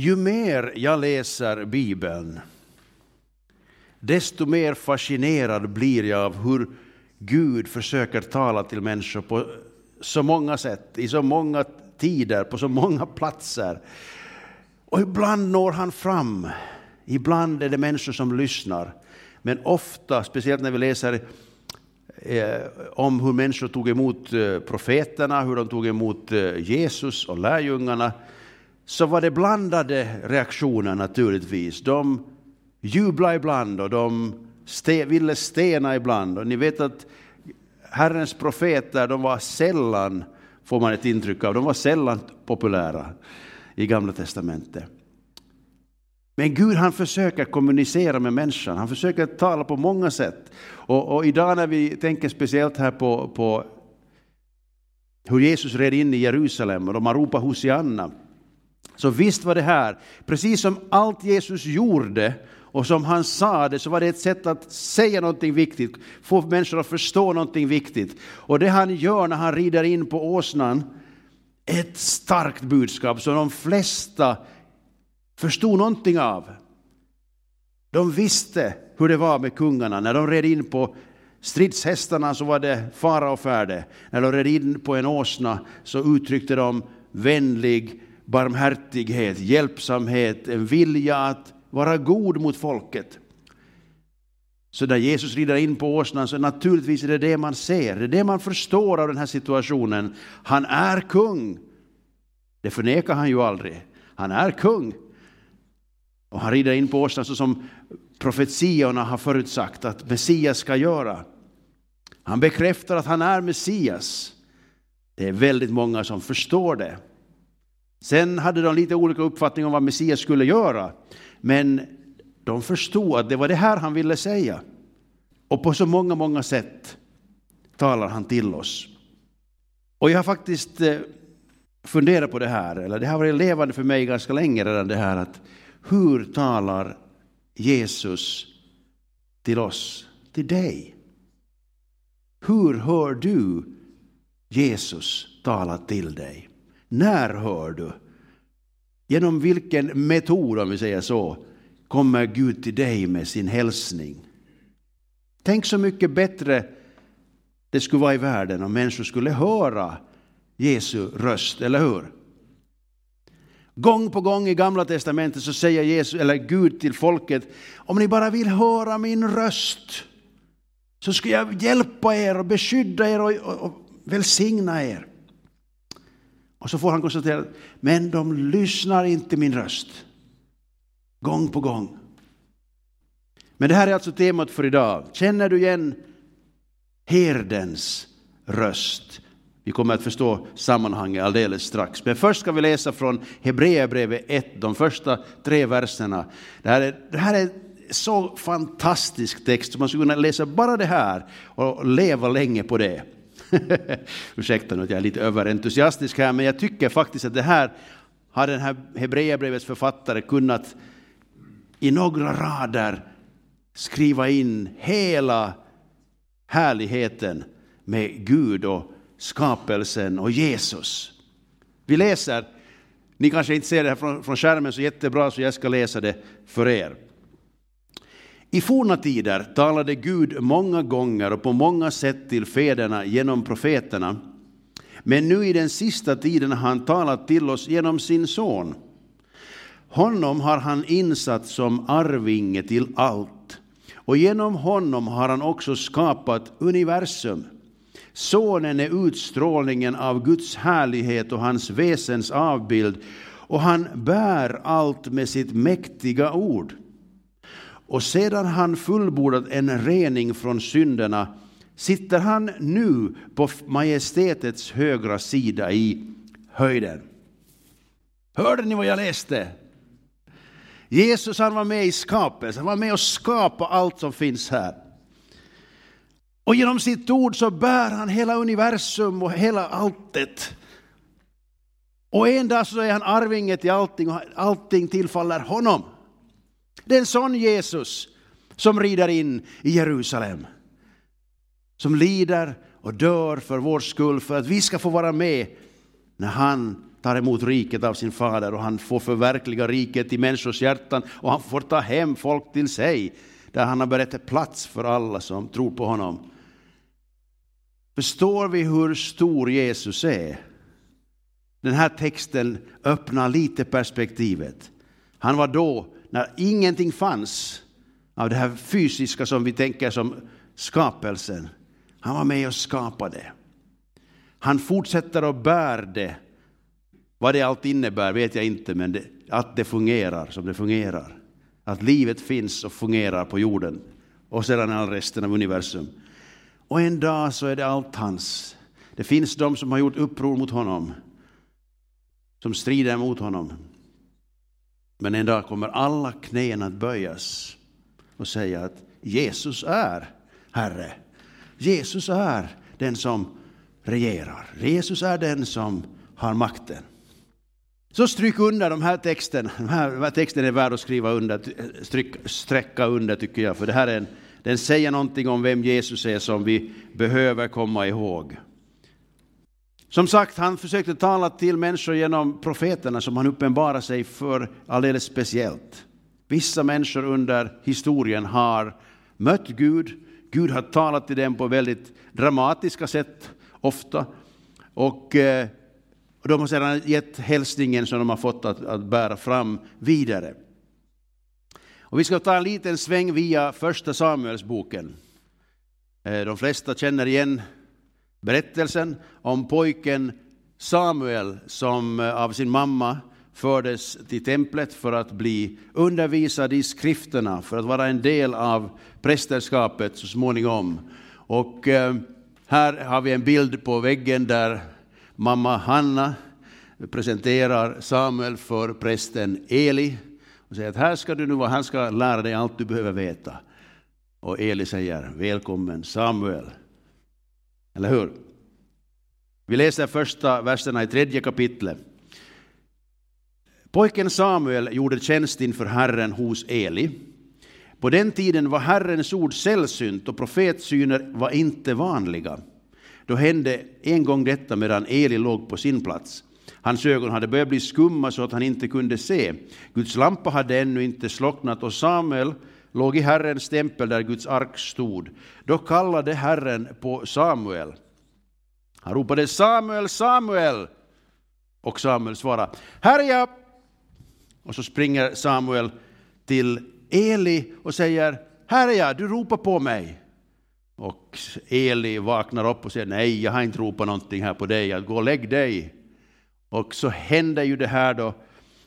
Ju mer jag läser Bibeln, desto mer fascinerad blir jag av hur Gud försöker tala till människor på så många sätt, i så många tider, på så många platser. Och ibland når han fram, ibland är det människor som lyssnar. Men ofta, speciellt när vi läser eh, om hur människor tog emot eh, profeterna, hur de tog emot eh, Jesus och lärjungarna, så var det blandade reaktioner naturligtvis. De jublade ibland och de ste, ville stena ibland. Och ni vet att Herrens profeter, de var sällan, får man ett intryck av, de var sällan populära i Gamla Testamentet. Men Gud han försöker kommunicera med människan, han försöker tala på många sätt. Och, och idag när vi tänker speciellt här på, på hur Jesus red in i Jerusalem och man ropar Hosianna, så visst var det här, precis som allt Jesus gjorde och som han sa det, så var det ett sätt att säga någonting viktigt, få människor att förstå någonting viktigt. Och det han gör när han rider in på åsnan, ett starkt budskap som de flesta förstod någonting av. De visste hur det var med kungarna. När de red in på stridshästarna så var det fara och färde. När de red in på en åsna så uttryckte de vänlig barmhärtighet, hjälpsamhet, en vilja att vara god mot folket. Så när Jesus rider in på åsnan så naturligtvis är det det man ser, det är det man förstår av den här situationen. Han är kung. Det förnekar han ju aldrig. Han är kung. Och han rider in på åsnan så som profetiorna har förutsagt att Messias ska göra. Han bekräftar att han är Messias. Det är väldigt många som förstår det. Sen hade de lite olika uppfattning om vad Messias skulle göra. Men de förstod att det var det här han ville säga. Och på så många, många sätt talar han till oss. Och jag har faktiskt eh, funderat på det här, eller det har varit levande för mig ganska länge redan det här att hur talar Jesus till oss, till dig? Hur hör du Jesus tala till dig? När hör du? Genom vilken metod, om vi säger så, kommer Gud till dig med sin hälsning? Tänk så mycket bättre det skulle vara i världen om människor skulle höra Jesu röst, eller hur? Gång på gång i Gamla Testamentet så säger Jesus, eller Gud till folket, om ni bara vill höra min röst så ska jag hjälpa er och beskydda er och, och, och välsigna er. Och så får han konstatera, men de lyssnar inte min röst. Gång på gång. Men det här är alltså temat för idag. Känner du igen herdens röst? Vi kommer att förstå sammanhanget alldeles strax. Men först ska vi läsa från Hebreerbrevet 1, de första tre verserna. Det här är, det här är så fantastisk text, man skulle kunna läsa bara det här och leva länge på det. Ursäkta nu att jag är lite överentusiastisk här, men jag tycker faktiskt att det här har den här Hebreerbrevets författare kunnat i några rader skriva in hela härligheten med Gud och skapelsen och Jesus. Vi läser, ni kanske inte ser det här från, från skärmen så jättebra så jag ska läsa det för er. I forna tider talade Gud många gånger och på många sätt till fäderna genom profeterna. Men nu i den sista tiden har han talat till oss genom sin son. Honom har han insatt som arvinge till allt. Och genom honom har han också skapat universum. Sonen är utstrålningen av Guds härlighet och hans väsens avbild och han bär allt med sitt mäktiga ord. Och sedan han fullbordat en rening från synderna sitter han nu på majestätets högra sida i höjden. Hörde ni vad jag läste? Jesus han var med i skapelsen, han var med och skapade allt som finns här. Och genom sitt ord så bär han hela universum och hela alltet. Och en dag så är han arvinge till allting och allting tillfaller honom. Det är en sån Jesus som rider in i Jerusalem. Som lider och dör för vår skull för att vi ska få vara med när han tar emot riket av sin fader och han får förverkliga riket i människors hjärtan och han får ta hem folk till sig där han har berättat plats för alla som tror på honom. Förstår vi hur stor Jesus är? Den här texten öppnar lite perspektivet. Han var då, när ingenting fanns av det här fysiska som vi tänker som skapelsen. Han var med och skapade. Han fortsätter att bära det. Vad det allt innebär vet jag inte, men det, att det fungerar som det fungerar. Att livet finns och fungerar på jorden och sedan all resten av universum. Och en dag så är det allt hans. Det finns de som har gjort uppror mot honom, som strider mot honom. Men en dag kommer alla knän att böjas och säga att Jesus är Herre. Jesus är den som regerar. Jesus är den som har makten. Så stryk under de här texterna. Den här, den här texten är värd att skriva under, stryk, sträcka under tycker jag, för det här är en, den säger någonting om vem Jesus är som vi behöver komma ihåg. Som sagt, han försökte tala till människor genom profeterna som han uppenbarar sig för alldeles speciellt. Vissa människor under historien har mött Gud, Gud har talat till dem på väldigt dramatiska sätt ofta. Och, eh, de har sedan gett hälsningen som de har fått att, att bära fram vidare. Och vi ska ta en liten sväng via första Samuelsboken. Eh, de flesta känner igen berättelsen om pojken Samuel som eh, av sin mamma fördes till templet för att bli undervisad i skrifterna, för att vara en del av prästerskapet så småningom. Och eh, här har vi en bild på väggen där mamma Hanna presenterar Samuel för prästen Eli och säger att här ska du nu vara, han ska lära dig allt du behöver veta. Och Eli säger välkommen Samuel. Eller hur? Vi läser första verserna i tredje kapitlet. Pojken Samuel gjorde tjänst inför Herren hos Eli. På den tiden var Herrens ord sällsynt och profetsyner var inte vanliga. Då hände en gång detta medan Eli låg på sin plats. Hans ögon hade börjat bli skumma så att han inte kunde se. Guds lampa hade ännu inte slocknat och Samuel låg i Herrens tempel där Guds ark stod. Då kallade Herren på Samuel. Han ropade Samuel, Samuel! Och Samuel svarade, här är jag! Och så springer Samuel till Eli och säger, här är jag, du ropar på mig. Och Eli vaknar upp och säger, nej, jag har inte ropat någonting här på dig, gå och lägg dig. Och så händer ju det här då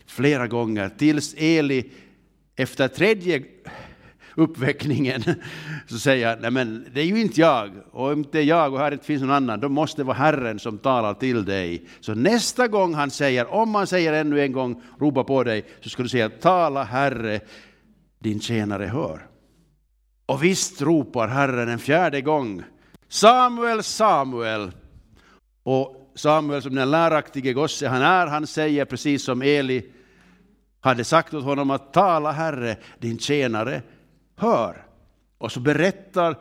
flera gånger, tills Eli efter tredje uppväckningen så säger jag, nej men det är ju inte jag, och om inte jag och här inte finns någon annan, då måste det vara Herren som talar till dig. Så nästa gång han säger, om han säger ännu en gång, ropa på dig, så ska du säga, tala Herre, din tjänare hör. Och visst ropar Herren en fjärde gång, Samuel, Samuel. Och Samuel som den läraktige gosse han är, han säger precis som Eli hade sagt åt honom att tala Herre, din tjänare hör. Och så berättar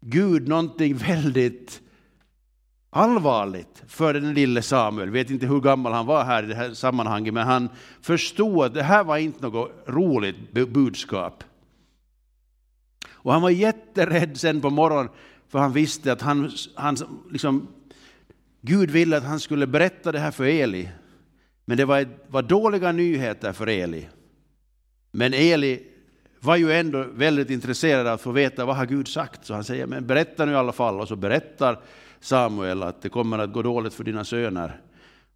Gud någonting väldigt allvarligt för den lille Samuel. vet inte hur gammal han var här i det här sammanhanget, men han förstod att det här var inte något roligt budskap. Och han var jätterädd sen på morgonen, för han visste att han, han liksom, Gud ville att han skulle berätta det här för Eli. Men det var, var dåliga nyheter för Eli. Men Eli var ju ändå väldigt intresserad av att få veta vad har Gud sagt. Så han säger, men berätta nu i alla fall. Och så berättar Samuel att det kommer att gå dåligt för dina söner.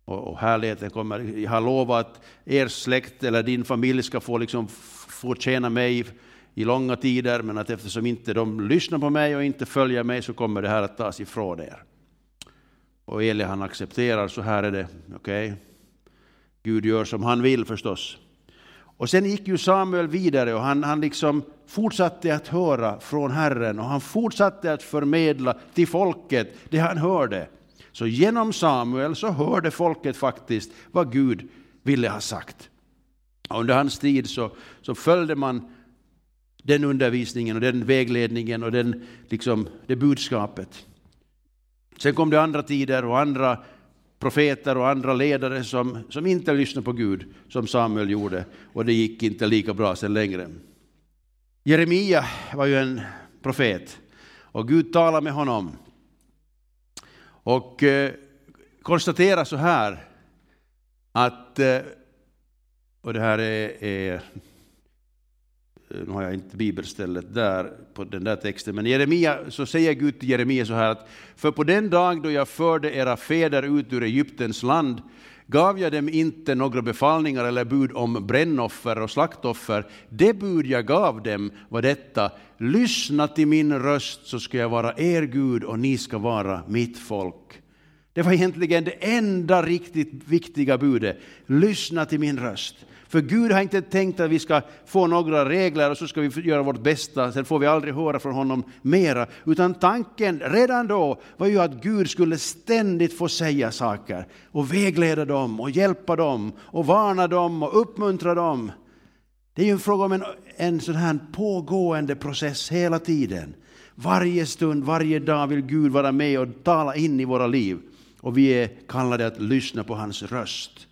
Och, och härligheten kommer, jag har lovat att er släkt eller din familj ska få, liksom, få tjäna mig i långa tider, men att eftersom inte de lyssnar på mig och inte följer mig så kommer det här att tas ifrån er. Och Eli han accepterar, så här är det, okej. Okay. Gud gör som han vill förstås. Och sen gick ju Samuel vidare och han, han liksom fortsatte att höra från Herren och han fortsatte att förmedla till folket det han hörde. Så genom Samuel så hörde folket faktiskt vad Gud ville ha sagt. Och under hans tid så, så följde man den undervisningen och den vägledningen och den, liksom, det budskapet. Sen kom det andra tider och andra profeter och andra ledare som, som inte lyssnade på Gud, som Samuel gjorde, och det gick inte lika bra sen längre. Jeremia var ju en profet, och Gud talade med honom. Och eh, konstaterar så här, att, eh, och det här är, är Eh, nu har jag inte bibelstället där på den där texten, men Jeremia, så säger Gud till Jeremia så här att för på den dag då jag förde era fäder ut ur Egyptens land gav jag dem inte några befallningar eller bud om brännoffer och slaktoffer. Det bud jag gav dem var detta, lyssna till min röst så ska jag vara er Gud och ni ska vara mitt folk. Det var egentligen det enda riktigt viktiga budet, lyssna till min röst. För Gud har inte tänkt att vi ska få några regler och så ska vi göra vårt bästa, sen får vi aldrig höra från honom mera. Utan tanken redan då var ju att Gud skulle ständigt få säga saker och vägleda dem och hjälpa dem och varna dem och uppmuntra dem. Det är ju en fråga om en, en sån här pågående process hela tiden. Varje stund, varje dag vill Gud vara med och tala in i våra liv. Och vi är kallade att lyssna på hans röst.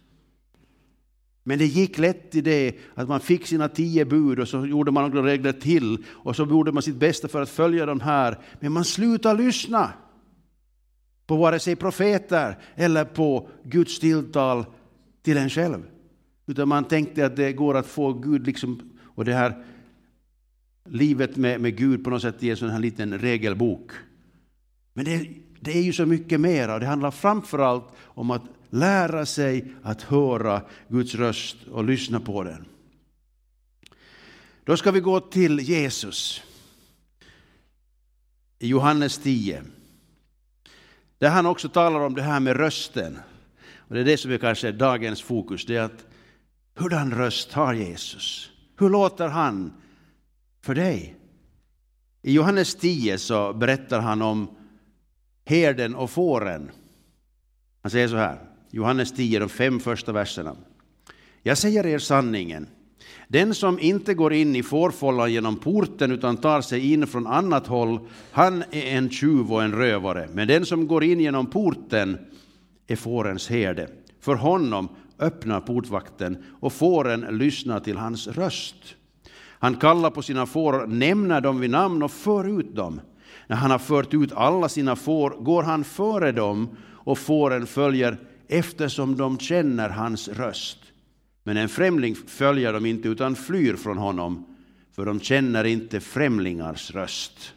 Men det gick lätt i det att man fick sina tio bud och så gjorde man några regler till och så gjorde man sitt bästa för att följa de här. Men man slutade lyssna på vare sig profeter eller på Guds tilltal till en själv. Utan man tänkte att det går att få Gud liksom, och det här livet med, med Gud på något sätt i en sån här liten regelbok. Men det, det är ju så mycket mer och det handlar framförallt om att lära sig att höra Guds röst och lyssna på den. Då ska vi gå till Jesus i Johannes 10. Där han också talar om det här med rösten. Och det är det som är kanske dagens fokus, det är att hurdan röst har Jesus? Hur låter han för dig? I Johannes 10 så berättar han om herden och fåren. Han säger så här. Johannes 10, de fem första verserna. Jag säger er sanningen. Den som inte går in i fårfållan genom porten utan tar sig in från annat håll, han är en tjuv och en rövare. Men den som går in genom porten är fårens herde. För honom öppnar portvakten och fåren lyssnar till hans röst. Han kallar på sina får, nämner dem vid namn och för ut dem. När han har fört ut alla sina får går han före dem och fåren följer eftersom de känner hans röst. Men en främling följer de inte utan flyr från honom, för de känner inte främlingars röst.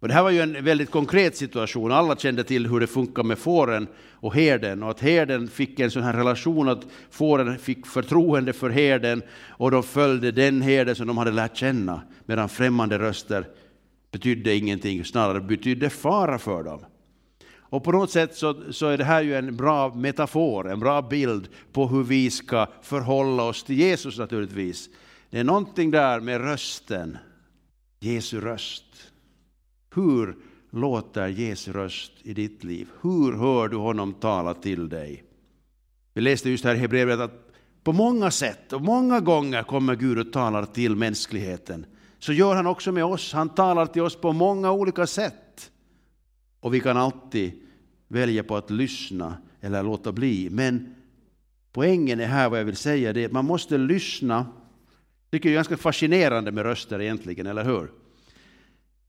Och det här var ju en väldigt konkret situation. Alla kände till hur det funkar med fåren och herden och att herden fick en sån här relation att fåren fick förtroende för herden och de följde den herden som de hade lärt känna medan främmande röster betydde ingenting, snarare betydde fara för dem. Och på något sätt så, så, är det här ju en bra metafor, en bra bild på hur vi ska förhålla oss till Jesus naturligtvis. Det är någonting där med rösten, Jesu röst. Hur låter Jesu röst i ditt liv? Hur hör du honom tala till dig? Vi läste just här i Hebreerbrevet att på många sätt och många gånger kommer Gud och talar till mänskligheten. Så gör han också med oss. Han talar till oss på många olika sätt. Och vi kan alltid välja på att lyssna eller låta bli. Men poängen är här vad jag vill säga, det är att man måste lyssna. Det är ganska fascinerande med röster egentligen, eller hur?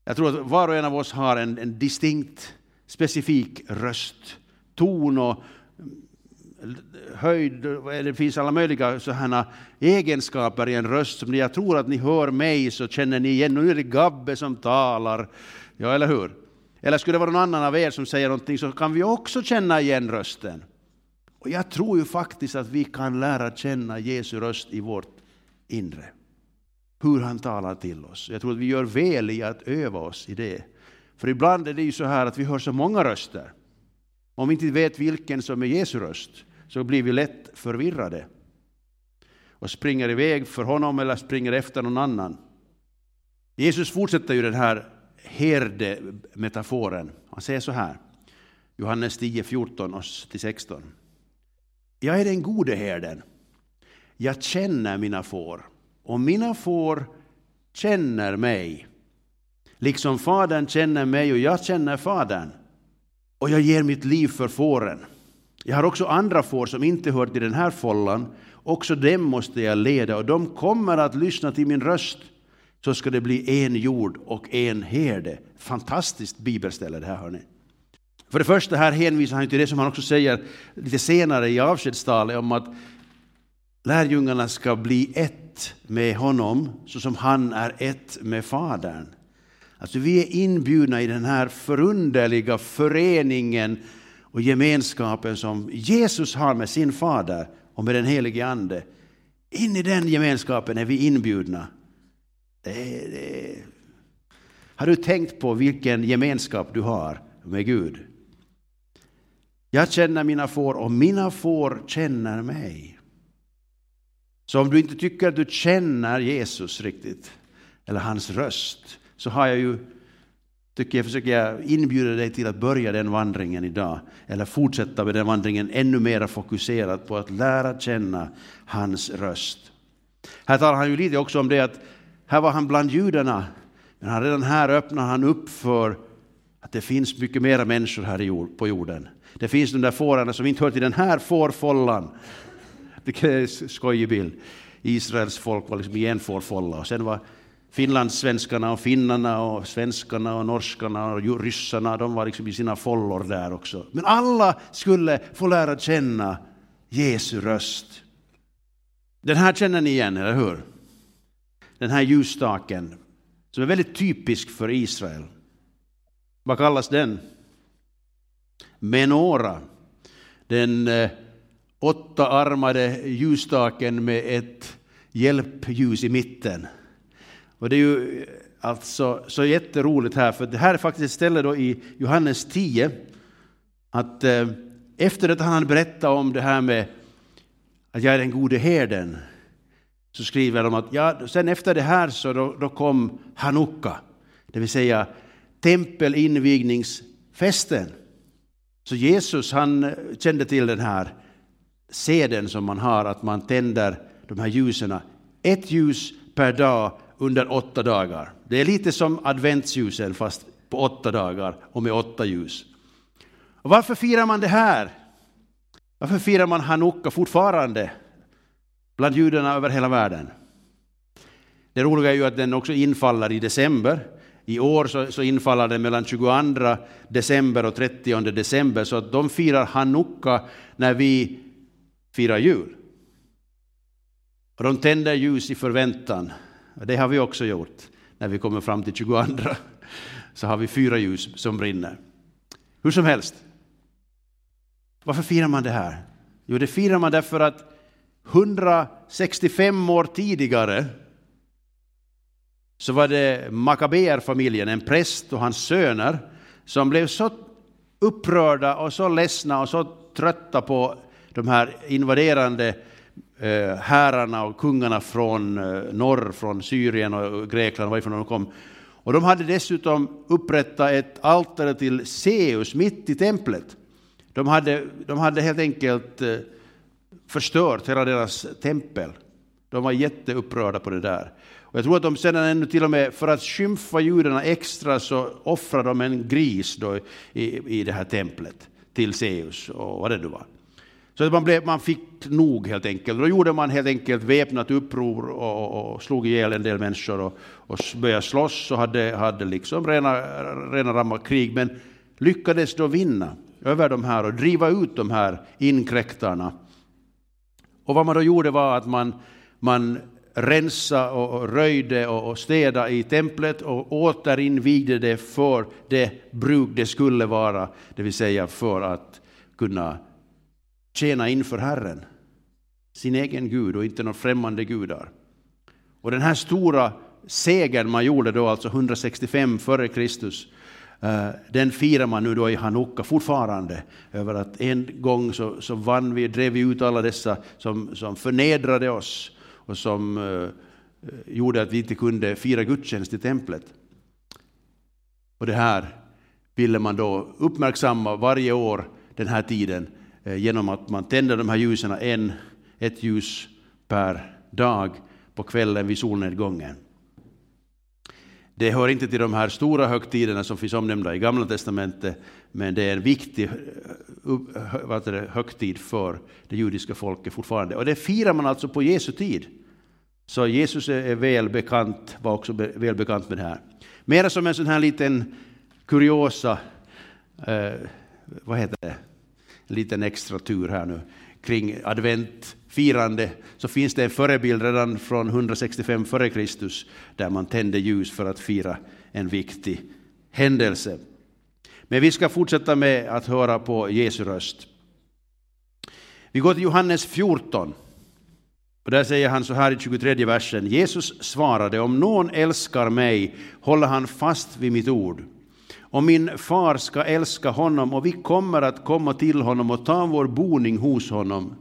Jag tror att var och en av oss har en, en distinkt, specifik röst, ton och mm, höjd, det finns alla möjliga sådana egenskaper i en röst som jag tror att ni hör mig så känner ni igen, nu är det Gabbe som talar, ja eller hur? Eller skulle det vara någon annan av er som säger någonting så kan vi också känna igen rösten. Och jag tror ju faktiskt att vi kan lära känna Jesu röst i vårt inre. Hur han talar till oss. Jag tror att vi gör väl i att öva oss i det. För ibland är det ju så här att vi hör så många röster. Om vi inte vet vilken som är Jesu röst så blir vi lätt förvirrade. Och springer iväg för honom eller springer efter någon annan. Jesus fortsätter ju den här Herdemetaforen. Han säger så här, Johannes 10, 14-16. Jag är den gode herden. Jag känner mina får och mina får känner mig. Liksom Fadern känner mig och jag känner Fadern. Och jag ger mitt liv för fåren. Jag har också andra får som inte hör till den här follan. Också dem måste jag leda och de kommer att lyssna till min röst. Så ska det bli en jord och en herde. Fantastiskt bibelställe det här hörni. För det första här hänvisar han till det som han också säger lite senare i avskedstalet om att lärjungarna ska bli ett med honom så som han är ett med Fadern. Alltså vi är inbjudna i den här förunderliga föreningen och gemenskapen som Jesus har med sin fader och med den helige Ande. In i den gemenskapen är vi inbjudna. Det, det. Har du tänkt på vilken gemenskap du har med Gud? Jag känner mina får och mina får känner mig. Så om du inte tycker att du känner Jesus riktigt, eller hans röst, så har jag ju, tycker jag, försöker jag inbjuda dig till att börja den vandringen idag. Eller fortsätta med den vandringen ännu mer fokuserat på att lära känna hans röst. Här talar han ju lite också om det att här var han bland judarna, men han redan här öppnar han upp för att det finns mycket mera människor här på jorden. Det finns de där fårarna som inte hör till den här fårfållan. Det är en skojig bild. Israels folk var liksom i en fårfålla och sen var finlandssvenskarna och finnarna och svenskarna och norskarna och ryssarna, de var liksom i sina follor där också. Men alla skulle få lära känna Jesu röst. Den här känner ni igen, eller hur? Den här ljusstaken som är väldigt typisk för Israel. Vad kallas den? Menora. Den eh, åttaarmade ljusstaken med ett hjälpljus i mitten. Och det är ju eh, alltså så jätteroligt här, för det här är faktiskt ett ställe då i Johannes 10, att eh, efter att han berättat om det här med att jag är den gode herden, så skriver de att ja, sen efter det här så då, då kom Hanukka, det vill säga tempelinvigningsfesten. Så Jesus han eh, kände till den här seden som man har, att man tänder de här ljusen, ett ljus per dag under åtta dagar. Det är lite som adventsljusen fast på åtta dagar och med åtta ljus. Och varför firar man det här? Varför firar man Hanukka fortfarande bland judarna över hela världen? Det roliga är ju att den också infaller i december. I år så, så infaller den mellan 22 december och 30 december, så att de firar Hanukka när vi firar jul. Och de tänder ljus i förväntan det har vi också gjort. När vi kommer fram till 22 så har vi fyra ljus som brinner. Hur som helst. Varför firar man det här? Jo, det firar man därför att 165 år tidigare så var det Makabeer-familjen, en präst och hans söner, som blev så upprörda och så ledsna och så trötta på de här invaderande eh, härarna herrarna och kungarna från eh, norr, från Syrien och Grekland, varifrån de kom. Och de hade dessutom upprättat ett altare till Zeus mitt i templet. De hade, de hade helt enkelt eh, förstört hela deras tempel. De var jätteupprörda på det där. Och jag tror att de sedan ännu till och med, för att skymfa judarna extra, så offrade de en gris då i, i det här templet till Zeus och vad det nu var. Så man, blev, man fick nog helt enkelt. Då gjorde man helt enkelt väpnat uppror och, och slog ihjäl en del människor och, och började slåss och hade, hade liksom rena, rena rama krig. Men lyckades då vinna över de här och driva ut de här inkräktarna. Och vad man då gjorde var att man, man rensa och röjde och städa i templet och återinvigde det för det bruk det skulle vara, det vill säga för att kunna tjäna inför Herren, sin egen Gud och inte några främmande gudar. Och den här stora segern man gjorde då, alltså 165 före Kristus, Eh, den firar man nu då i Hanukka fortfarande. Över att en gång så, så vann vi, drev vi ut alla dessa som, som förnedrade oss och som uh, gjorde att vi inte kunde fira gudstjänst i templet. Och det här ville man då uppmärksamma varje år den här tiden Eh, genom att man tänder de här ljusen, en, ett ljus per dag på kvällen vid solnedgången. Det hör inte till de här stora högtiderna som finns omnämnda i Gamla Testamentet, men det är en viktig eh, vad det, högtid för det judiska folket fortfarande. Och det firar man alltså på Jesu tid. Så Jesus är väl bekant, var också väl bekant med det här. Mera som en sån här liten kuriosa, eh, vad heter det, en liten extra tur här nu, kring advent firande så finns det en förebild redan från 165 f.Kr. där man tände ljus för att fira en viktig händelse. Men vi ska fortsätta med att höra på Jesu röst. Vi går till Johannes 14. Och där säger han så här i 23 versen. Jesus svarade, om någon älskar mig håller han fast vid mitt ord. Och min far ska älska honom och vi kommer att komma till honom och ta vår boning hos honom.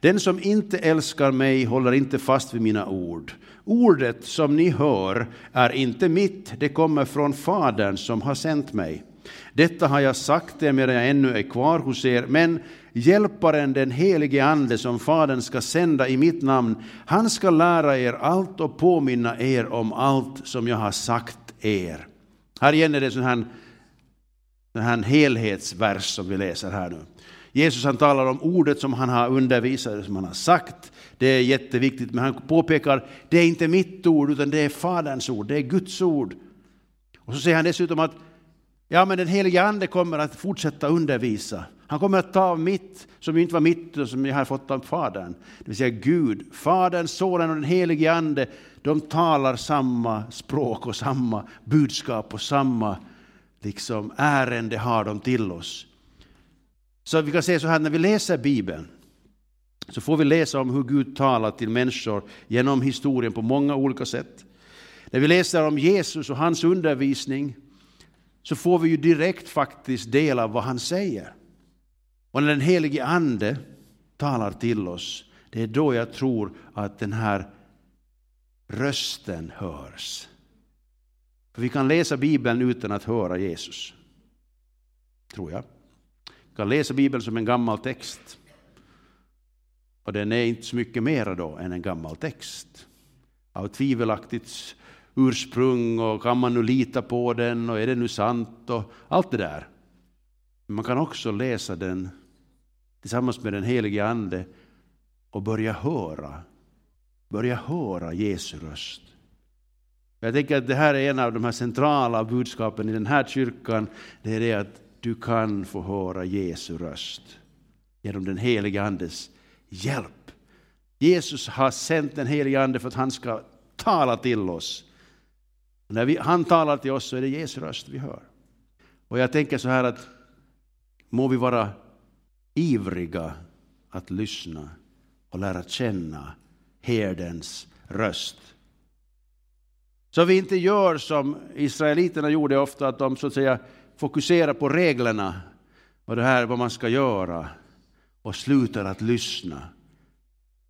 Den som inte älskar mig håller inte fast vid mina ord. Ordet som ni hör är inte mitt, det kommer från Fadern som har sänt mig. Detta har jag sagt er medan jag ännu är kvar hos er, men Hjälparen, den helige Ande som Fadern ska sända i mitt namn, han ska lära er allt och påminna er om allt som jag har sagt er. Här igen är det en här, här helhetsvers som vi läser här nu. Jesus han talar om ordet som han har undervisat, som han har sagt. Det är jätteviktigt, men han påpekar det är inte mitt ord, utan det är Faderns ord, det är Guds ord. Och så säger han dessutom att ja, men den helige Ande kommer att fortsätta undervisa. Han kommer att ta av mitt, som inte var mitt, och som jag har fått av Fadern. Det vill säga Gud, Fadern, Sonen och den helige Ande, de talar samma språk och samma budskap och samma liksom, ärende har de till oss. Så vi kan säga så här, när vi läser Bibeln, så får vi läsa om hur Gud talar till människor genom historien på många olika sätt. När vi läser om Jesus och hans undervisning, så får vi ju direkt faktiskt del av vad han säger. Och när den helige Ande talar till oss, det är då jag tror att den här rösten hörs. För vi kan läsa Bibeln utan att höra Jesus. Tror jag. Kan läsa Bibeln som en gammal text. Och den är inte så mycket mera då än en gammal text. Av tvivelaktigt ursprung och kan man nu lita på den och är det nu sant och allt det där. Men Man kan också läsa den tillsammans med den helige Ande och börja höra, börja höra Jesu röst. Jag tänker att det här är en av de här centrala budskapen i den här kyrkan. Det är det att du kan få höra Jesu röst genom den helige Andes hjälp. Jesus har sänt den helige Ande för att han ska tala till oss. när vi, han talar till oss så är det Jesu röst vi hör. Och jag tänker så här att må vi vara ivriga att lyssna och lära känna herdens röst. Så vi inte gör som israeliterna gjorde ofta, att de så att säga fokuserar på reglerna och det här vad man ska göra och slutar att lyssna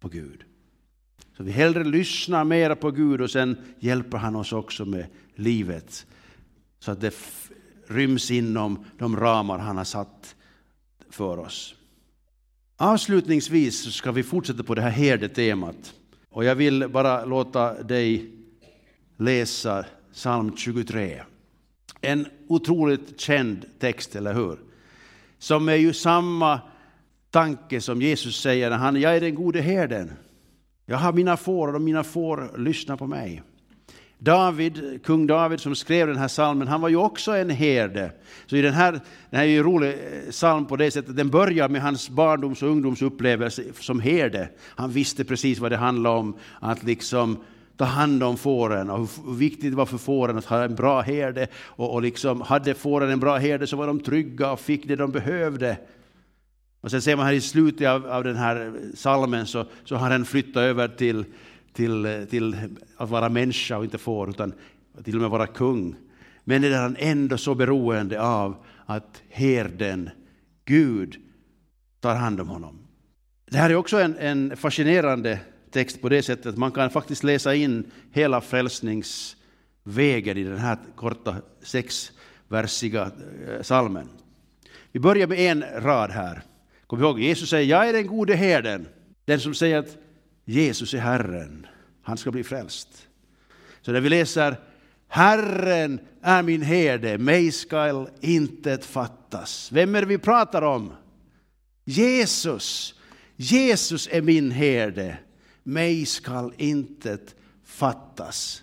på Gud. Så vi hellre lyssnar mera på Gud och sen hjälper han oss också med livet så att det ryms inom de ramar han har satt för oss. Avslutningsvis ska vi fortsätta på det här herdetemat. Och jag vill bara låta dig läsa psalm 23. En otroligt känd text, eller hur? Som är ju samma tanke som Jesus säger när han, jag är den gode herden. Jag har mina får och mina får lyssnar på mig. David, kung David som skrev den här salmen, han var ju också en herde. Så i den här, den här är ju en rolig eh, psalm på det sättet, den börjar med hans barndoms och ungdomsupplevelse som herde. Han visste precis vad det handlade om, att liksom ta hand om fåren och hur viktigt det var för fåren att ha en bra herde. Och, och liksom, hade fåren en bra herde så var de trygga och fick det de behövde. Och sen ser man här i slutet av, av den här salmen så, så har han flyttat över till till, till att vara människa och inte får, utan till och med vara kung. Men är han ändå så beroende av att herden, Gud, tar hand om honom. Det här är också en, en fascinerande text på det sättet att man kan faktiskt läsa in hela frälsningsvägen i den här korta sexversiga eh, salmen. Vi börjar med en rad här. Kom ihåg, Jesus säger, jag är den gode herden. Den som säger att Jesus är Herren, han ska bli frälst. Så när vi läser Herren är min herde, mig skall intet fattas. Vem är det vi pratar om? Jesus. Jesus är min herde, mig skall intet fattas.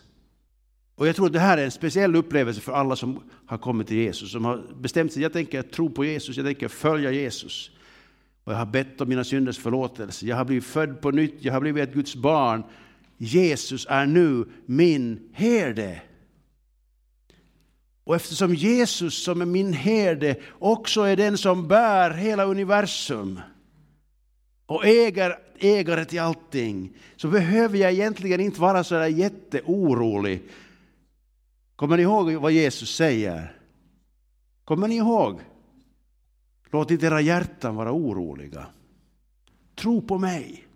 Och jag tror att det här är en speciell upplevelse för alla som har kommit till Jesus, som har bestämt sig, jag tänker tro på Jesus, jag tänker följa Jesus. Och jag har bett om mina synders förlåtelse, jag har blivit född på nytt, jag har blivit ett Guds barn. Jesus är nu min herde. Och eftersom Jesus som är min herde också är den som bär hela universum och äger, ägare till allting, så behöver jag egentligen inte vara så där jätteorolig. Kommer ni ihåg vad Jesus säger? Kommer ni ihåg? Låt inte era hjärtan vara oroliga. Tro på mig.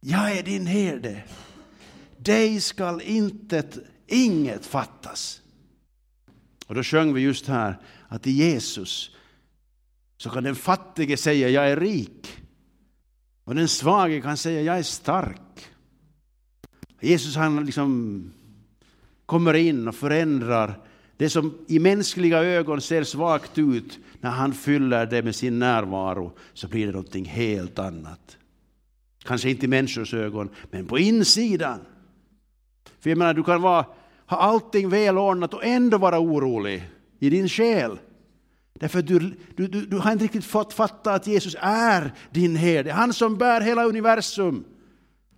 Jag är din herde. Dig skall intet, inget fattas. Och då sjöng vi just här att i Jesus så kan den fattige säga jag är rik. Och den svage kan säga jag är stark. Jesus han liksom kommer in och förändrar det som i mänskliga ögon ser svagt ut, när han fyller det med sin närvaro så blir det någonting helt annat. Kanske inte i människors ögon, men på insidan. För jag menar, du kan vara, ha allting välordnat och ändå vara orolig i din själ. Därför att du, du, du, du har inte riktigt fått fatta att Jesus är din herde. Han som bär hela universum.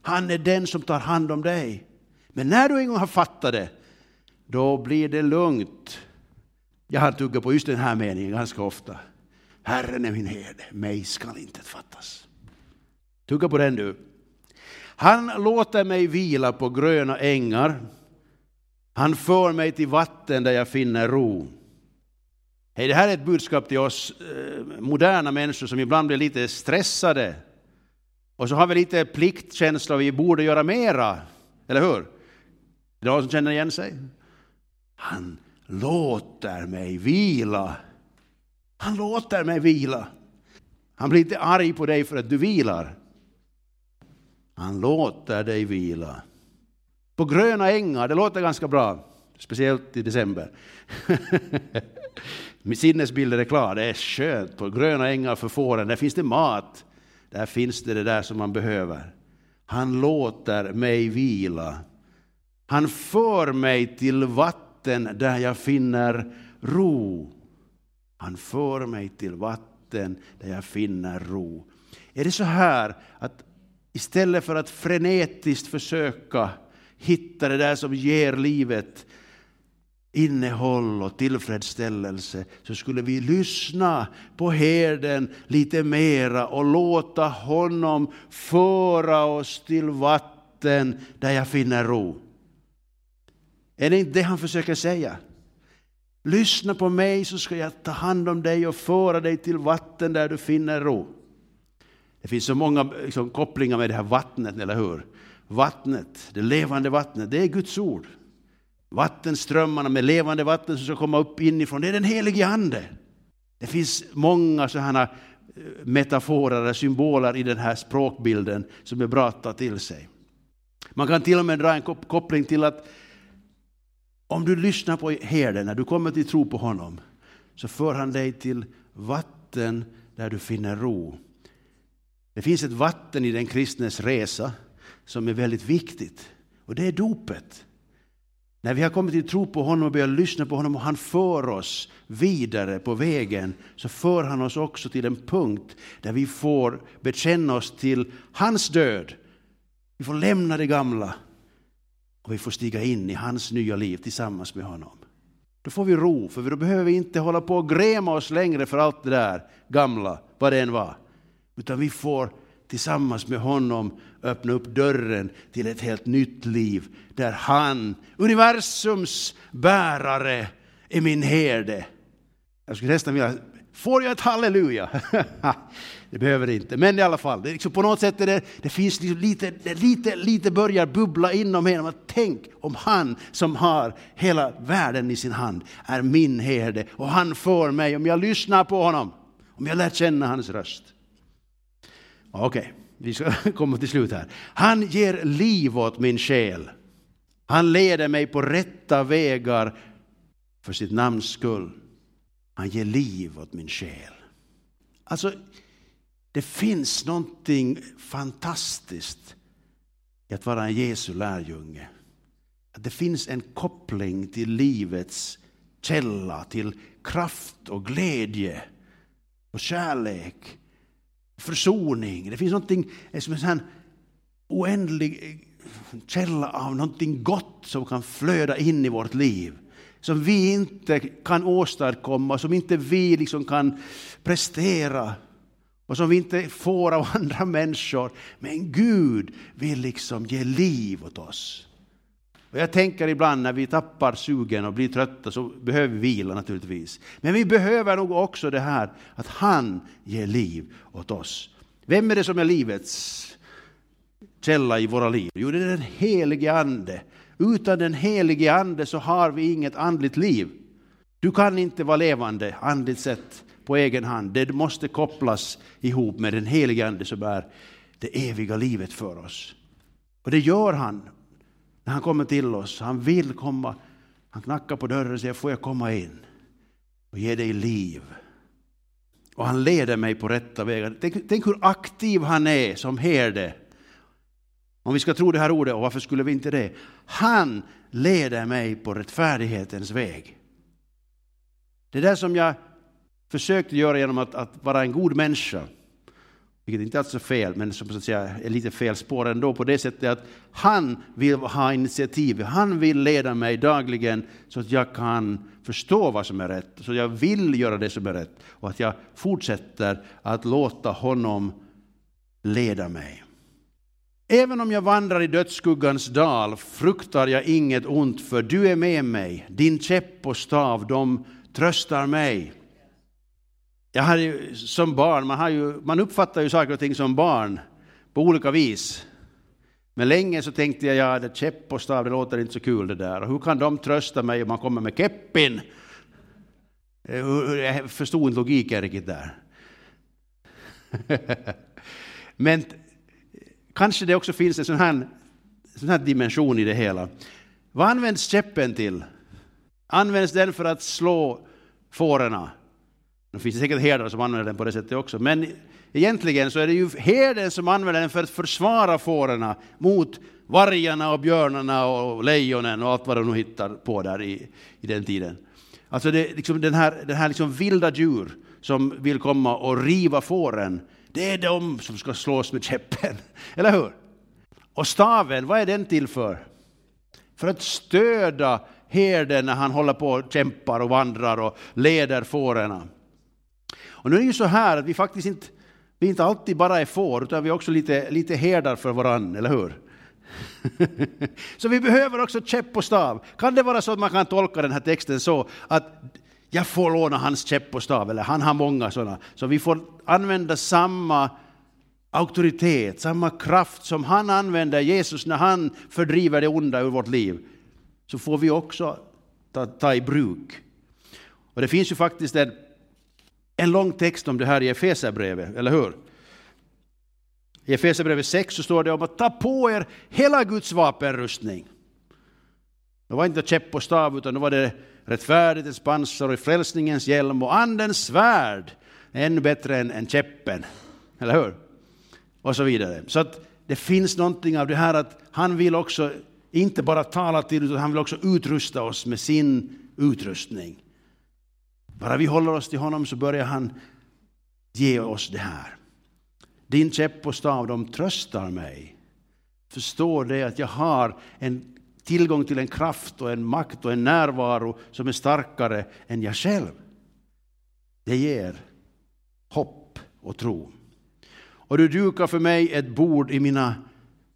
Han är den som tar hand om dig. Men när du en gång har fattat det, då blir det lugnt. Jag har tuggat på just den här meningen ganska ofta. Herren är min herde, mig skall inte fattas. Tugga på den du. Han låter mig vila på gröna ängar. Han för mig till vatten där jag finner ro. Hey, det här är ett budskap till oss eh, moderna människor som ibland blir lite stressade. Och så har vi lite pliktkänsla, vi borde göra mera. Eller hur? Är det någon som känner igen sig? Han låter mig vila. Han låter mig vila. Han blir inte arg på dig för att du vilar. Han låter dig vila. På gröna ängar, det låter ganska bra. Speciellt i december. Min sinnesbild är klar, det är skönt. På gröna ängar för fåren, där finns det mat. Där finns det det där som man behöver. Han låter mig vila. Han för mig till vatten där jag finner ro. Han för mig till vatten där jag finner ro. Är det så här att istället för att frenetiskt försöka hitta det där som ger livet innehåll och tillfredsställelse så skulle vi lyssna på herden lite mera och låta honom föra oss till vatten där jag finner ro. Är det inte det han försöker säga? Lyssna på mig så ska jag ta hand om dig och föra dig till vatten där du finner ro. Det finns så många liksom, kopplingar med det här vattnet, eller hur? Vattnet, det levande vattnet, det är Guds ord. Vattenströmmarna med levande vatten som ska komma upp inifrån, det är den helige Ande. Det finns många sådana eh, metaforer och symboler i den här språkbilden som är bra att ta till sig. Man kan till och med dra en koppling till att om du lyssnar på herden, när du kommer till tro på honom, så för han dig till vatten där du finner ro. Det finns ett vatten i den kristnes resa som är väldigt viktigt, och det är dopet. När vi har kommit till tro på honom och börjat lyssna på honom och han för oss vidare på vägen så för han oss också till en punkt där vi får bekänna oss till hans död. Vi får lämna det gamla och vi får stiga in i hans nya liv tillsammans med honom. Då får vi ro, för då behöver vi inte hålla på och gräma oss längre för allt det där gamla, vad det än var. Utan vi får tillsammans med honom öppna upp dörren till ett helt nytt liv där han, universums bärare, är min herde. Jag skulle nästan vilja, får jag ett halleluja? det behöver det inte, men i alla fall, det liksom på något sätt är det, det finns liksom lite, det lite, lite börjar bubbla inom en. Tänk om han som har hela världen i sin hand är min herde och han för mig om jag lyssnar på honom, om jag lär känna hans röst. Okej, okay, vi ska komma till slut här. Han ger liv åt min själ. Han leder mig på rätta vägar för sitt namns skull. Han ger liv åt min själ. Alltså, det finns någonting fantastiskt i att vara en Jesu lärjunge. Att det finns en koppling till livets källa, till kraft och glädje och kärlek, försoning. Det finns någonting eh, som en oändlig eh, källa av någonting gott som kan flöda in i vårt liv. Som vi inte kan åstadkomma, som inte vi liksom kan prestera och som vi inte får av andra människor. Men Gud vill liksom ge liv åt oss. Och jag tänker ibland när vi tappar sugen och blir trötta så behöver vi vila naturligtvis. Men vi behöver nog också det här att han ger liv åt oss. Vem är det som är livets källa i våra liv? Jo, det är den helige Ande. Utan den helige Ande så har vi inget andligt liv. Du kan inte vara levande andligt sett på egen hand. Det måste kopplas ihop med den helige Ande som är det eviga livet för oss. Och det gör han när han kommer till oss. Han vill komma. Han knackar på dörren och säger, får jag komma in och ge dig liv? Och han leder mig på rätta vägar. Tänk, tänk hur aktiv han är som herde. Om vi ska tro det här ordet, och varför skulle vi inte det? Han leder mig på rättfärdighetens väg. Det är det som jag försökte göra genom att, att vara en god människa. Vilket inte alls är fel, men som så att säga är lite fel spår ändå på det sättet att han vill ha initiativ. Han vill leda mig dagligen så att jag kan förstå vad som är rätt. Så jag vill göra det som är rätt och att jag fortsätter att låta honom leda mig. Även om jag vandrar i dödsskuggans dal fruktar jag inget ont för du är med mig. Din käpp och stav, de tröstar mig. Jag hade ju, som barn, man, har ju, man uppfattar ju saker och ting som barn på olika vis. Men länge så tänkte jag, ja, det käpp och stav, det låter inte så kul det där. Och hur kan de trösta mig om man kommer med keppin? Eh, jag förstod inte logiken riktigt där. Men kanske det också finns en sån här, sån här dimension i det hela. Vad används käppen till? Används den för att slå fårorna? Det finns säkert herdar som använder den på det sättet också, men egentligen så är det ju herden som använder den för att försvara fårorna mot vargarna och björnarna och lejonen och allt vad de nu hittar på där i, i den tiden. Alltså det, liksom den här, den här liksom vilda djur som vill komma och riva fåren, det är de som ska slås med käppen. Eller hur? Och staven, vad är den till för? För att stödja herden när han håller på och kämpar och vandrar och leder fåren. Och nu är det ju så här att vi faktiskt inte, vi inte alltid bara är får, utan vi är också lite, lite herdar för varandra, eller hur? så vi behöver också käpp och stav. Kan det vara så att man kan tolka den här texten så att jag får låna hans käpp och stav, eller han har många sådana. Så vi får använda samma auktoritet, samma kraft som han använder, Jesus, när han fördriver det onda ur vårt liv. Så får vi också ta, ta i bruk. Och det finns ju faktiskt en en lång text om det här i Efesierbrevet, eller hur? I Efesierbrevet 6 så står det om att ta på er hela Guds vapenrustning. Det var inte käpp och stav, utan det var det rättfärdighetens pansar och frälsningens hjälm och andens svärd. Ännu bättre än, än käppen, eller hur? Och så vidare. Så att det finns någonting av det här att han vill också inte bara tala till, utan han vill också utrusta oss med sin utrustning. Bara vi håller oss till honom så börjar han ge oss det här. Din käpp och stav, de tröstar mig. Förstår det att jag har en tillgång till en kraft och en makt och en närvaro som är starkare än jag själv. Det ger hopp och tro. Och du dukar för mig ett bord i mina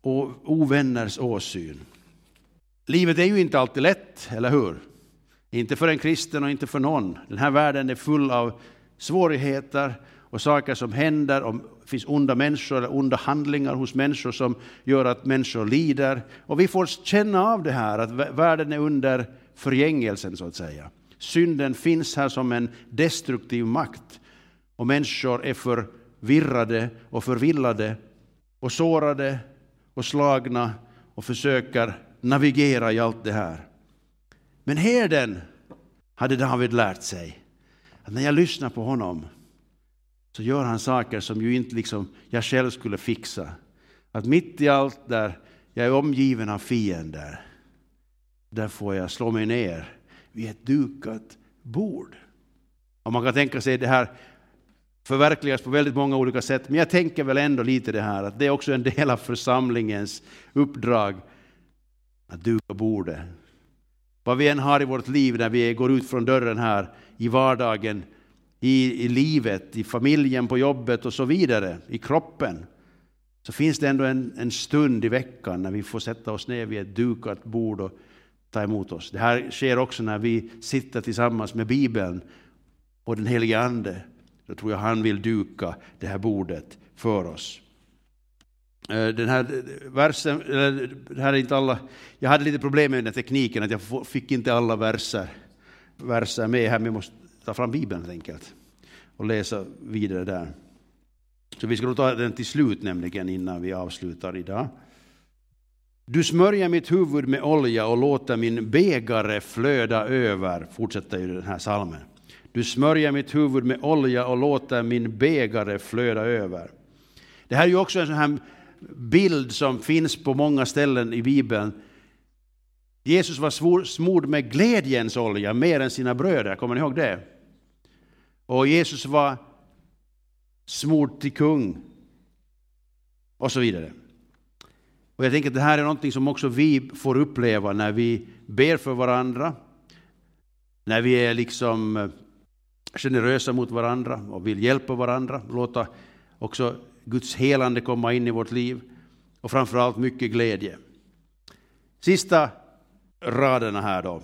ovänners åsyn. Livet är ju inte alltid lätt, eller hur? Inte för en kristen och inte för någon. Den här världen är full av svårigheter och saker som händer. Och det finns onda människor eller onda handlingar hos människor som gör att människor lider. Och vi får känna av det här, att världen är under förgängelsen så att säga. Synden finns här som en destruktiv makt. Och människor är förvirrade och förvillade och sårade och slagna och försöker navigera i allt det här. Men herden hade David lärt sig att när jag lyssnar på honom så gör han saker som ju inte liksom jag själv skulle fixa. Att mitt i allt där jag är omgiven av fiender, där får jag slå mig ner vid ett dukat bord. Och man kan tänka sig det här förverkligas på väldigt många olika sätt, men jag tänker väl ändå lite det här att det är också en del av församlingens uppdrag att duka bordet. Vad vi än har i vårt liv när vi går ut från dörren här i vardagen, i, i livet, i familjen, på jobbet och så vidare, i kroppen, så finns det ändå en, en stund i veckan när vi får sätta oss ner vid ett dukat bord och ta emot oss. Det här sker också när vi sitter tillsammans med Bibeln och den helige Ande. Då tror jag han vill duka det här bordet för oss. Eh, den här eh, versen, det här är inte alla, jag hade lite problem med den tekniken, att jag fick inte alla verser, verser med här, men jag måste ta fram Bibeln helt enkelt och läsa vidare där. Så vi ska ta den till slut nämligen innan vi avslutar idag. Du smörjer mitt huvud med olja och låter min bägare flöda över, fortsätter ju den här salmen. Du smörjer mitt huvud med olja och låter min bägare flöda över. Det här är ju också en sån här bild som finns på många ställen i Bibeln. Jesus var smord med glädjens olja mer än sina bröder, kommer ni ihåg det? Och Jesus var smord till kung och så vidare. Och jag tänker att det här är någonting som också vi får uppleva när vi ber för varandra, när vi är liksom eh, generösa mot varandra och vill hjälpa varandra, låta också Guds helande komma in i vårt liv och framförallt mycket glädje. Sista raderna här då.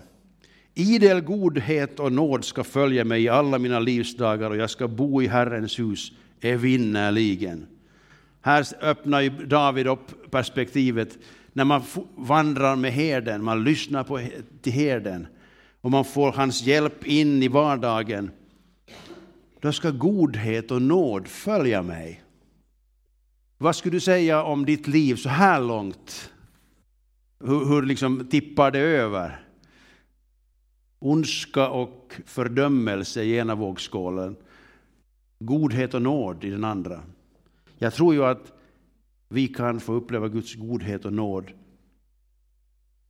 Idel godhet och nåd ska följa mig i alla mina livsdagar och jag ska bo i Herrens hus evinnerligen. Här öppnar ju David upp perspektivet när man vandrar med herden, man lyssnar på, till herden och man får hans hjälp in i vardagen. Då ska godhet och nåd följa mig. Vad skulle du säga om ditt liv så här långt? Hur, hur liksom tippar det över? Ondska och fördömelse i ena vågskålen. Godhet och nåd i den andra. Jag tror ju att vi kan få uppleva Guds godhet och nåd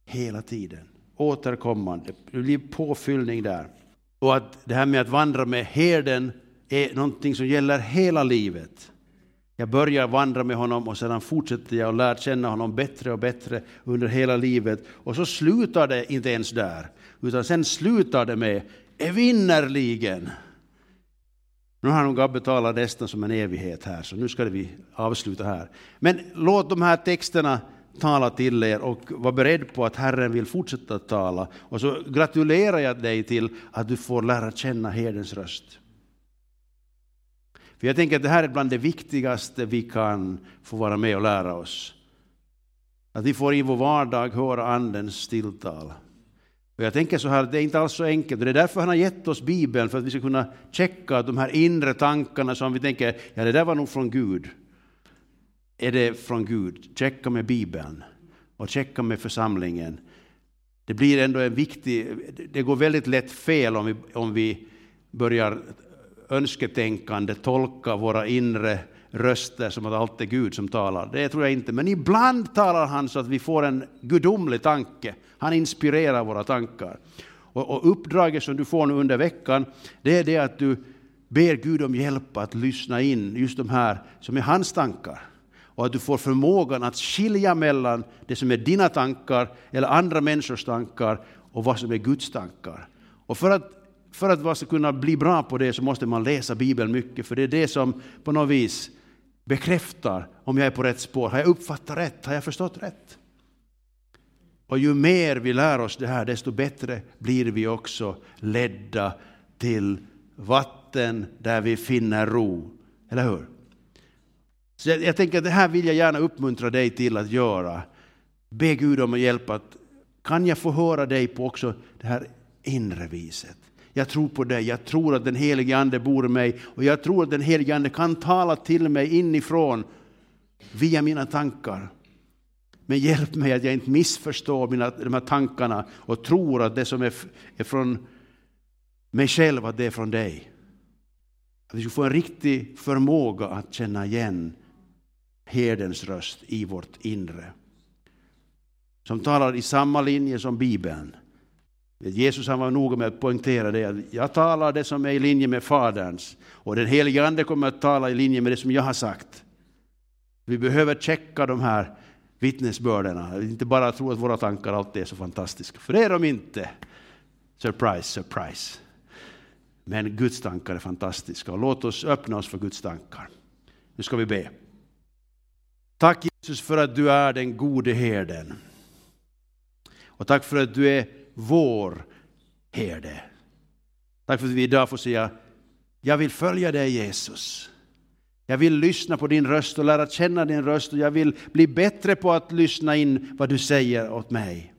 hela tiden. Återkommande. Det blir påfyllning där. Och att det här med att vandra med herden är någonting som gäller hela livet. Jag börjar vandra med honom och sedan fortsätter jag och lär känna honom bättre och bättre under hela livet. Och så slutar det inte ens där, utan sen slutar det med evinnerligen. Nu har nog Gabbe talat nästan som en evighet här, så nu ska vi avsluta här. Men låt de här texterna tala till er och var beredd på att Herren vill fortsätta tala. Och så gratulerar jag dig till att du får lära känna herdens röst. För jag tänker att det här är bland det viktigaste vi kan få vara med och lära oss. Att vi får i vår vardag höra Andens tilltal. Och jag tänker så här, det är inte alls så enkelt. Det är därför han har gett oss Bibeln, för att vi ska kunna checka de här inre tankarna som vi tänker, ja det där var nog från Gud. Är det från Gud? Checka med Bibeln och checka med församlingen. Det blir ändå en viktig, det går väldigt lätt fel om vi, om vi börjar önsketänkande tolka våra inre röster som att allt är Gud som talar. Det tror jag inte. Men ibland talar han så att vi får en gudomlig tanke. Han inspirerar våra tankar. Och, och uppdraget som du får nu under veckan, det är det att du ber Gud om hjälp att lyssna in just de här som är hans tankar. Och att du får förmågan att skilja mellan det som är dina tankar eller andra människors tankar och vad som är Guds tankar. Och för att för att man ska kunna bli bra på det så måste man läsa Bibeln mycket, för det är det som på något vis bekräftar om jag är på rätt spår. Har jag uppfattat rätt? Har jag förstått rätt? Och ju mer vi lär oss det här, desto bättre blir vi också ledda till vatten där vi finner ro. Eller hur? Så jag, jag tänker att det här vill jag gärna uppmuntra dig till att göra. Be Gud om hjälp att kan jag få höra dig på också det här inre viset? Jag tror på dig, jag tror att den helige Ande bor i mig och jag tror att den helige Ande kan tala till mig inifrån via mina tankar. Men hjälp mig att jag inte missförstår mina, de här tankarna och tror att det som är, är från mig själv, att det är från dig. Att vi ska få en riktig förmåga att känna igen herdens röst i vårt inre. Som talar i samma linje som Bibeln. Jesus han var noga med att poängtera det, att jag talar det som är i linje med Faderns och den helige Ande kommer att tala i linje med det som jag har sagt. Vi behöver checka de här vittnesbörderna, inte bara tro att våra tankar alltid är så fantastiska, för det är de inte. Surprise, surprise. Men Guds tankar är fantastiska och låt oss öppna oss för Guds tankar. Nu ska vi be. Tack Jesus för att du är den gode herden. Och tack för att du är vår herde. Tack för att vi idag får säga, jag vill följa dig Jesus. Jag vill lyssna på din röst och lära känna din röst och jag vill bli bättre på att lyssna in vad du säger åt mig.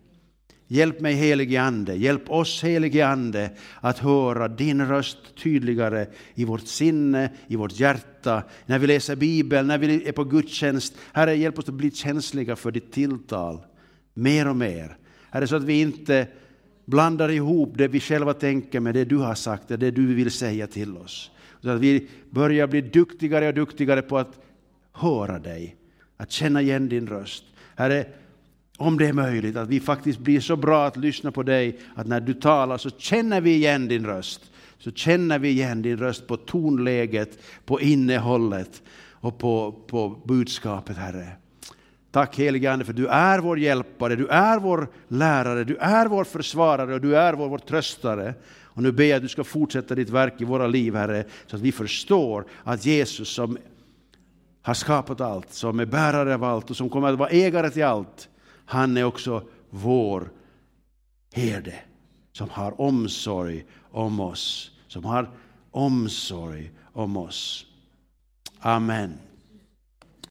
Hjälp mig helige Ande, hjälp oss helige Ande att höra din röst tydligare i vårt sinne, i vårt hjärta, när vi läser Bibeln, när vi är på gudstjänst. Herre, hjälp oss att bli känsliga för ditt tilltal mer och mer. Herre, så att vi inte blandar ihop det vi själva tänker med det du har sagt, det du vill säga till oss. Så att vi börjar bli duktigare och duktigare på att höra dig, att känna igen din röst. Herre, om det är möjligt, att vi faktiskt blir så bra att lyssna på dig att när du talar så känner vi igen din röst. Så känner vi igen din röst på tonläget, på innehållet och på, på budskapet, Herre. Tack helige Ande för du är vår hjälpare, du är vår lärare, du är vår försvarare och du är vår, vår tröstare. Och nu ber jag att du ska fortsätta ditt verk i våra liv, Herre, så att vi förstår att Jesus som har skapat allt, som är bärare av allt och som kommer att vara ägare till allt, han är också vår herde som har omsorg om oss, som har omsorg om oss. Amen.